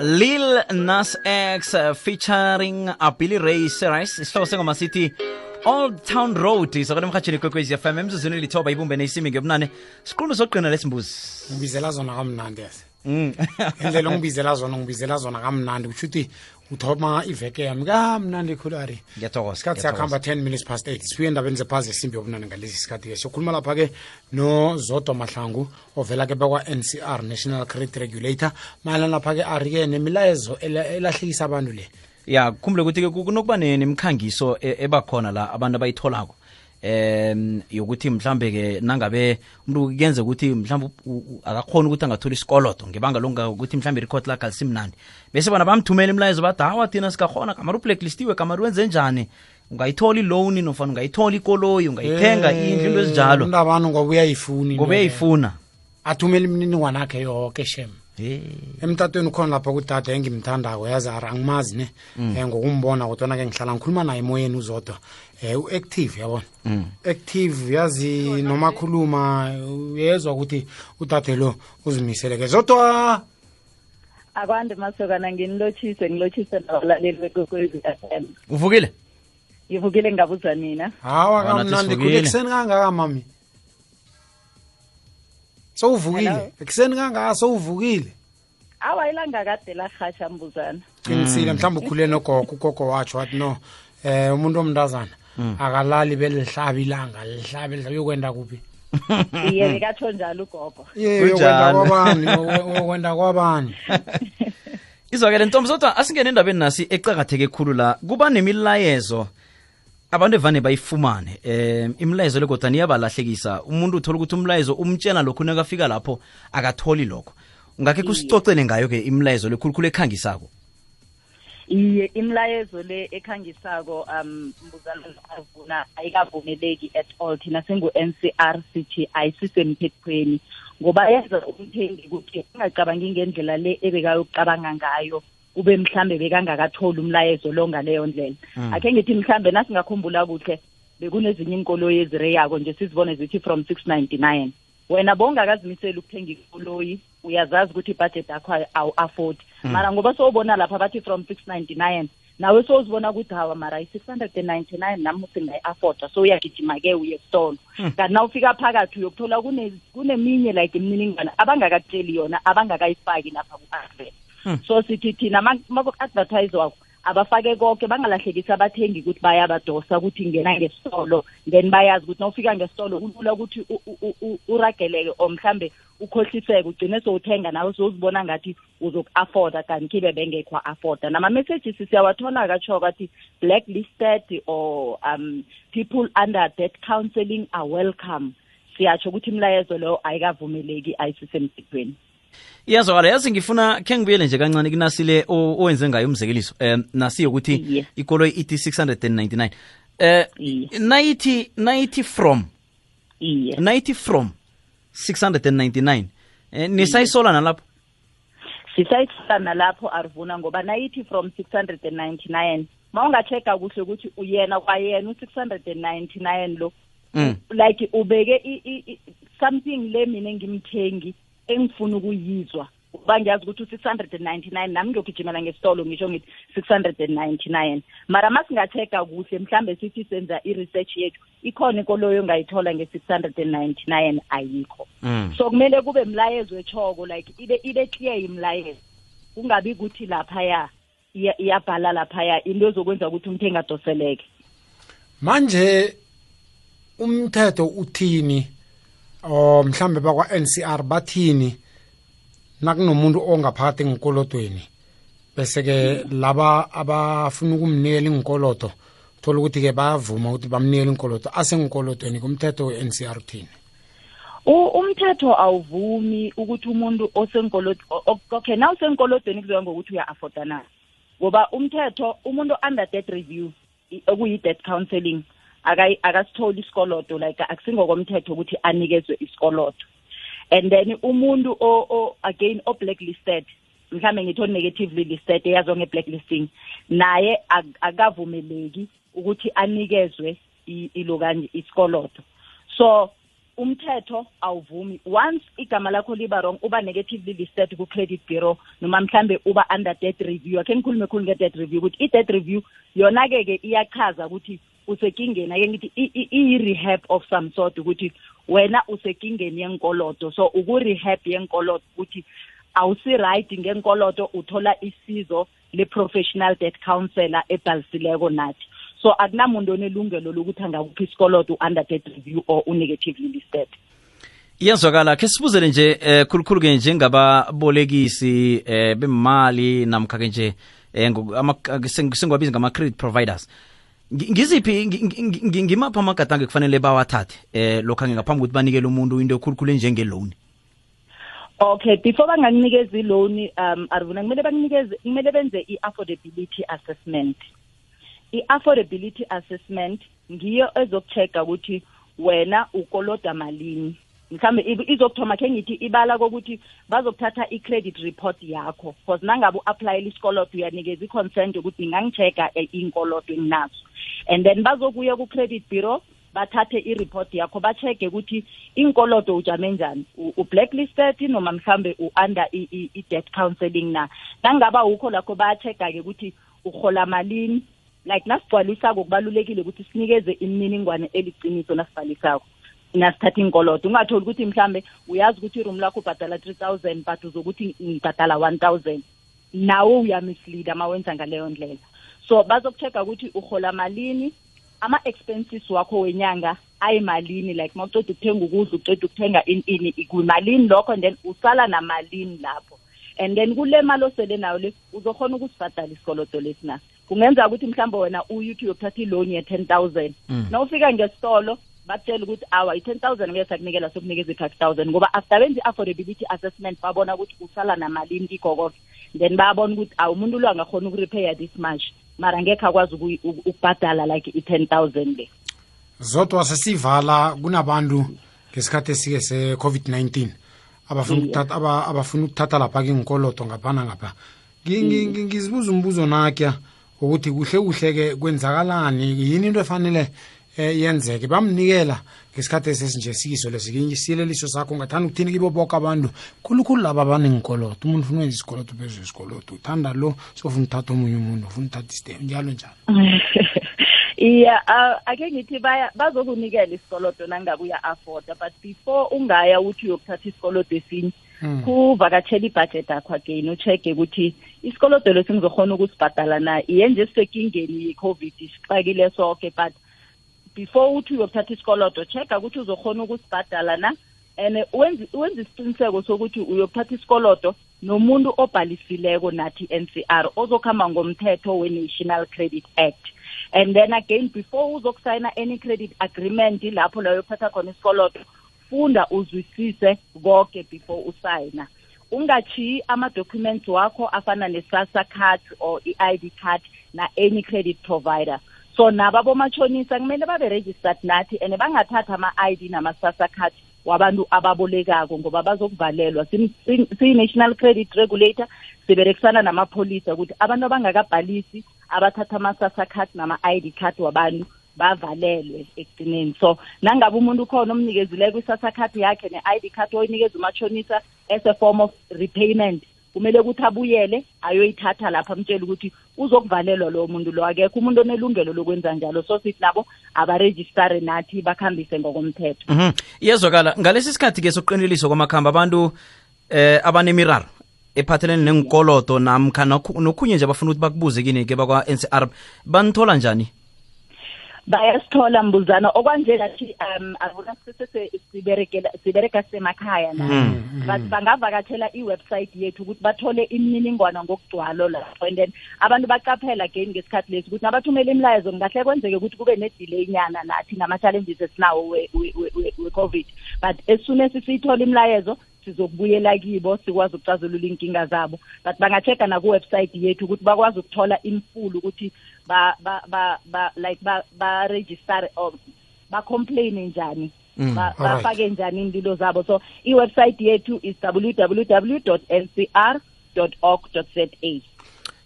Lil Nas X uh, featuring a Billy Ray Cyrus. Isihloko sengoma sithi Old Town Road. Izokona emhatshini kwekwezi FM emzuzwini lithoba ibumbene isimi ngebunane siqundu soqina lesimbuzi. Ngibizela zona kamnandi yase Mm. indlela ongibizela zona ngibizela zona kamnandi. Kusho ukuthi uthoma iveke yami. Kamnandi khulu ari. Ngiyathokoza isikhathi siyakuhamba 10 minutes past 8 sibuye endabeni zephazi esimbi yobunane ngalesi sikhathi-ke siyokhuluma lapha-ke nozodwa mahlangu ovela ke bakwa-ncr national credit regulator. Mayelana lapha-ke ari-ke nemilayezo ela- elahlekisa abantu le? Ya khumbule ukuthi-ke kunokuba ne- nemikhangiso e- ebakhona la abantu abayitholako. Em yokuthi mhlambe ke nangabe umuntu kuyenza ukuthi mhlambe akakhona ukuthi angathola isikolodo ngebanga longakuthi mhlambe irekhodi lakhe alisimnandi. Bese bona bamthumela imlayezo bathi hawa thina sikakhona kamari ublacklistiwe kamari wenze njani? Ungayithola ilowuni nofana ungayithola ikoloyi ungayithenga indlu into ezinjalo. abantu ngoba uyayifuni ngoba uyayifuna. Athumela imininingwane akhe yoke shem. Eh, emtatweni ukhona lapha kudade engimthandako yazara angimazi ne. Mm. um ngokumbona kodwana ke ngihlala ngikhuluma naye emoyeni uzodwa um u-active yabona Mm. active yazi noma khuluma uyezwa ukuthi udade lo uzimiseleke zodwa! Akwande masokana nginilotshise ngilotshise nabalaleli bekwekwezi FM uvukile? Ngivukile ngabuza nina. Hawa kamnandi khule ekuseni kangaka mami? Sowuvukile? Ekuseni kangaka sowuvukile? Awa ilanga kade larhatsha mbuzana. Qinisile mhlawumbe ukhule nogogo ugogo watsho wathi no um umuntu omntazana akalali belihlabi ilanga lihlabi uyokwenda kuphi? Iye bekatsho njalo ugogo. Ye Kunjalo. yokwenda kwabani yokwenda kwabani? Izwakele ntombi zodwa asingene endabeni nasi ecakatheke khulu la. Kuba nemilayezo abantu evane bayifumane. Um imilayezo legodwa niyabalahlekisa umuntu uthola ukuthi umlayezo umtshela lokhu nakafika lapho akatholi lokho. Ungakhe kusicocele ngayo-ke imilayezo lekhulukhulu ekhangisako iye imlayezo le ekhangisako um mbuzana avuna ayikavumeleki at all. Thina singu-ncr sithi ayisisemthethweni ngoba yenza umthengi ukuthi angacabangi ngendlela le ebekayokucabanga ngayo kube mhlambe bekangakatholi umlayezo lo ngaleyo ndlela. Akhe ngithi mhlambe nasingakhumbula kuhle bekunezinye inkoloyi ezireyako nje sizibone zithi from 699 wena bowungakazimiseli ukuthenga ikoloyi uyazazi ukuthi ibudget yakho awu-afford mara ngoba sowubona lapha bathi from 699 nawe sowuzibona ukuthi hawa mara i-699 nami singayi-afforda so uyagijima-ke uye esitolo. Kanti na ufika phakathi uyokuthola kune- kuneminye like imininingwane abangakakutsheli yona abangakayifaki lapha ku-advert. So sithi thina maku-advertisewako abafake konke bangalahlekisi abathengi ukuthi bayabadosa ukuthi ngena ngesitolo. Then bayazi ukuthi nawufika ngesitolo kulula ukuthi u- u- u- urageleke or mhlambe ukhohliseke ugcine sowuthenga nawe sowuzibona ngathi uzoku-afforda kanti khibe bengekho afforda nama-messages siyawathola katsho kathi blacklisted or um people under debt counselling are welcome. Siyatsho ukuthi imlayezo leyo ayikavumeleki ayisisemthethweni iyazwakala yazi ngifuna khe ngibuyele nje kancane kunasile o- owenze ngayo umzekeliso. Um nasiyo ukuthi Iye. ikoloyi ithi 699 eh Iye. nayithi nayithi from? Iye. Nayithi from 699 eh nisayisola nalapho? Sisayisana lapho arivuna ngoba nayithi from 699 ma ungacheka kuhle ukuthi uyena kwayena u-699 lo Mm. like ubeke i- i- i- something le mina engimthengi. Engifuna ukuyizwa. Uba ngiyazi ukuthi u-699 nami ngiyogijimela ngesitolo ngisho ngithi 699 mara ma singacheka kuhle mhlambe sithi senza i-research yethu ikhona inkoloyo ongayithola nge-699 ayikho. Mm. so kumele kube mlayezo echoko like ibe ibe clear imlayezo. Kungabi ukuthi laphaya iya- iyabhala laphaya into ezokwenza ukuthi umthengi adoseleke. Manje umthetho uthini? O mhlambe bakwa-ncr bathini? Nakunomuntu ongaphakathi engikolodweni bese-ke laba abafuna ukumnikela inkolodo thola ukuthi-ke bayavuma ukuthi bamnikele inkolodo asengikolodweni kumthetho we-ncr uthini U- umthetho awuvumi ukuthi umuntu okay na usenkolodweni kuzoya ngokuthi uya-afforda na? Ngoba umthetho umuntu under debt review okuyi-debt counselling akasitholi isikolodo like akusingokomthetho ukuthi anikezwe isikolodo. And then umuntu o, o again o-blacklisted mhlambe ngithi o-negatively listed eyaziwa nge-blacklisting naye ak- akavumeleki ukuthi anikezwe i- ilo kanje isikolodo. So umthetho awuvumi. Once igama lakho liba wrong uba negatively listed ku-credit bureau noma mhlambe uba under debt review akhe ngikhulume khulu nge-debt review ukuthi i-debt review yona-ke ke iyachaza ukuthi usekingeni ake ngithi iyi-rehab of some sort ukuthi wena usekingeni yenkoloto so uku-rehab yenkoloto ukuthi awusi-right ngenkoloto uthola isizo le-professional debt counselor ebhalisileko nathi. So akunamuntu onelungelo lokuthi angakuphi isikoloto u-under debt review or u-negatively listed. Iyazwakala. Khe sibuzele nje eh khulukhulu-ke njengababolekisi eh bemali namkha-ke nje eh sengiwabiza ngama-credit providers. Ngiziphi ngimaphi amagadango kufanele bawathathe? Eh lokho ngaphambi ukuthi banikele umuntu into ekhulukhulu enjenge-loan. Okay before bangakunikeza i-loan um arvuna kumele bakunikeze kumele benze i-affordability assessment. I-affordability assessment ngiyo ezokuchecka ukuthi wena ukoloda malini. Mhlambe izokuthoma khe ngithi ibala kokuthi bazokuthatha i-credit report yakho. Because nangabe u-aplayela isikoloto uyanikeza i-consent yokuthi ngingangichecka inkoloto enginazo. And then bazokuya ku-credit bureau bathathe i-report yakho bacheke ukuthi inkoloto ujame njani. U-blacklisted noma mhlambe u-under i-debt counseling na? Nangaba ukho lakho bayacheka-ke ukuthi uhola malini. Like nasigcwalisako kubalulekile ukuthi sinikeze imininingwane eliciniso nasibhalisako nasithatha inkoloto ungatholi ukuthi mhlambe uyazi ukuthi iroom lakho ubhadala three thousand but uzokuthi ngibhadala one thousand. Nawe uyamisleada ma wenza ngaleyo ndlela. So bazokuchecka ukuthi uhola malini. Ama-expenses wakho wenyanga ayimalini like ma uceda ukuthenga ukudla uceda ukuthenga ini ini kumalini lokho and then usala namalini lapho. And then kule mali osele nayo le uzokhona ukusibhadala isikoloto lesi na? Kungenza ukuthi mhlawumbe wena uyuthi uyothatha iloni ye-ten thousand. Na ufika ngesitolo batshela ukuthi awa i-ten thousand ngeke sakunikela sokunikeza i-five thousand ngoba after benza i-affordability assessment babona ukuthi usala namalini kikho konke then bayabona ukuthi awu umuntu lo angakhona ukurepair this much. Mara ngekhe akwazi ukubhadala like i-ten thousand le. Zodwa sesivala kunabantu ngesikhathi esike se-covid-19 abafuna ukuthatha abafuna ukuthatha lapha ke ngikolodo ngaphana ngapha. Ngizibuza umbuzo nakya ukuthi kuhle kuhle ke kwenzakalani? Yini into efanele yenzeke. Bamnikela ngesikhathi esesinje sikiso lesiyeleliso sakho. Ungathanda ukuthini kibo boke abantu? Khulukhulu laba abanengikoloto umuntu ufuna wenza isikoloto phezu isikoloto uthanda lo sofuna uthatha omunye umuntu ufuna uthatha istem njalo njalo. Iya ake ngithi bazokunikela isikoloto nangabe uya-afforda but before ungaya ukuthi uyokuthatha isikoloto esinye kuvakatshela ibhajethi yakho again ucheck-e ukuthi isikoloto lesi ngizokhona ukusibhadala na? Iye nje sisekingeni yi-covid sixakile sonke but before uthi uyokuthatha isikoloto check-a ukuthi uzokhona ukusibhadala na and wenza isiqiniseko sokuthi uyokuthatha isikoloto nomuntu obhalisileko nathi i-NCR ozokuhamba ngomthetho we-National Credit Act. And then again before uzokusayina any credit agreement lapho la uyokuthatha khona isikoloto funda uzwisise konke before usayina ungachiyi ama-documents wakho afana ne-sasa card or i-id card na-any credit provider. So nabo abomatshonisa kumele babe registered nathi and bangathatha ama-id nama-sasa card wabantu ababolekako ngoba bazokuvalelwa. Siyi-national credit regulator siberekisana namapholisa ukuthi abantu abangakabhalisi abathatha ama-sasa card nama-id card wabantu bavalelwe ekugcineni. So nangabe umuntu ukhona omnikezileko isasa card yakhe ne-id card oyinikeza umatshonisa as a form of repayment kumele ukuthi abuyele ayoyithatha lapha amtshela ukuthi uzokuvalelwa lowo muntu lo. Akekho umuntu onelungelo lokwenza njalo. So sithi nabo abarejistare nathi bakuhambise ngokomthetho. Mhm. Iyezwakala ngalesi sikhathi-ke sokuqiniliswa kwamakhamba abantu eh abanemiraro ephathelene nenkoloto namkha nokhunye nje abafuna ukuthi bakubuze kini-ke bakwa-ncr banithola njani bayasithola mbuzana. Okwanje nathi um akuna siberekela sibereka semakhaya na but bangavakathela i-website yethu ukuthi bathole imininingwana ngokugcwalo lapho and then abantu baqaphela again ngesikhathi lesi ukuthi nabathumela imilayezo kungahle kwenzeke ukuthi kube ne-delay nyana nathi ngama-challenges esinawo we-covid but as soon as siyithola imilayezo sizokubuyela kibo sikwazi ukucazulula inkinga zabo. But bangachecka naku-website yethu ukuthi bakwazi ukuthola imfulu ukuthi ba ba ba ba like ba ba register or ba complain njani bafake njani indilo zabo. So i-website yethu is www.ncr.org.za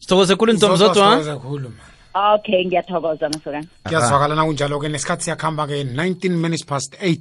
sithokoze khulu ntombi zodwa. khulu okay ngiyathokoza masokana kuyazwakala nakunjalo-ke nesikhathi siyakuhamba-ke 19 minutes past 8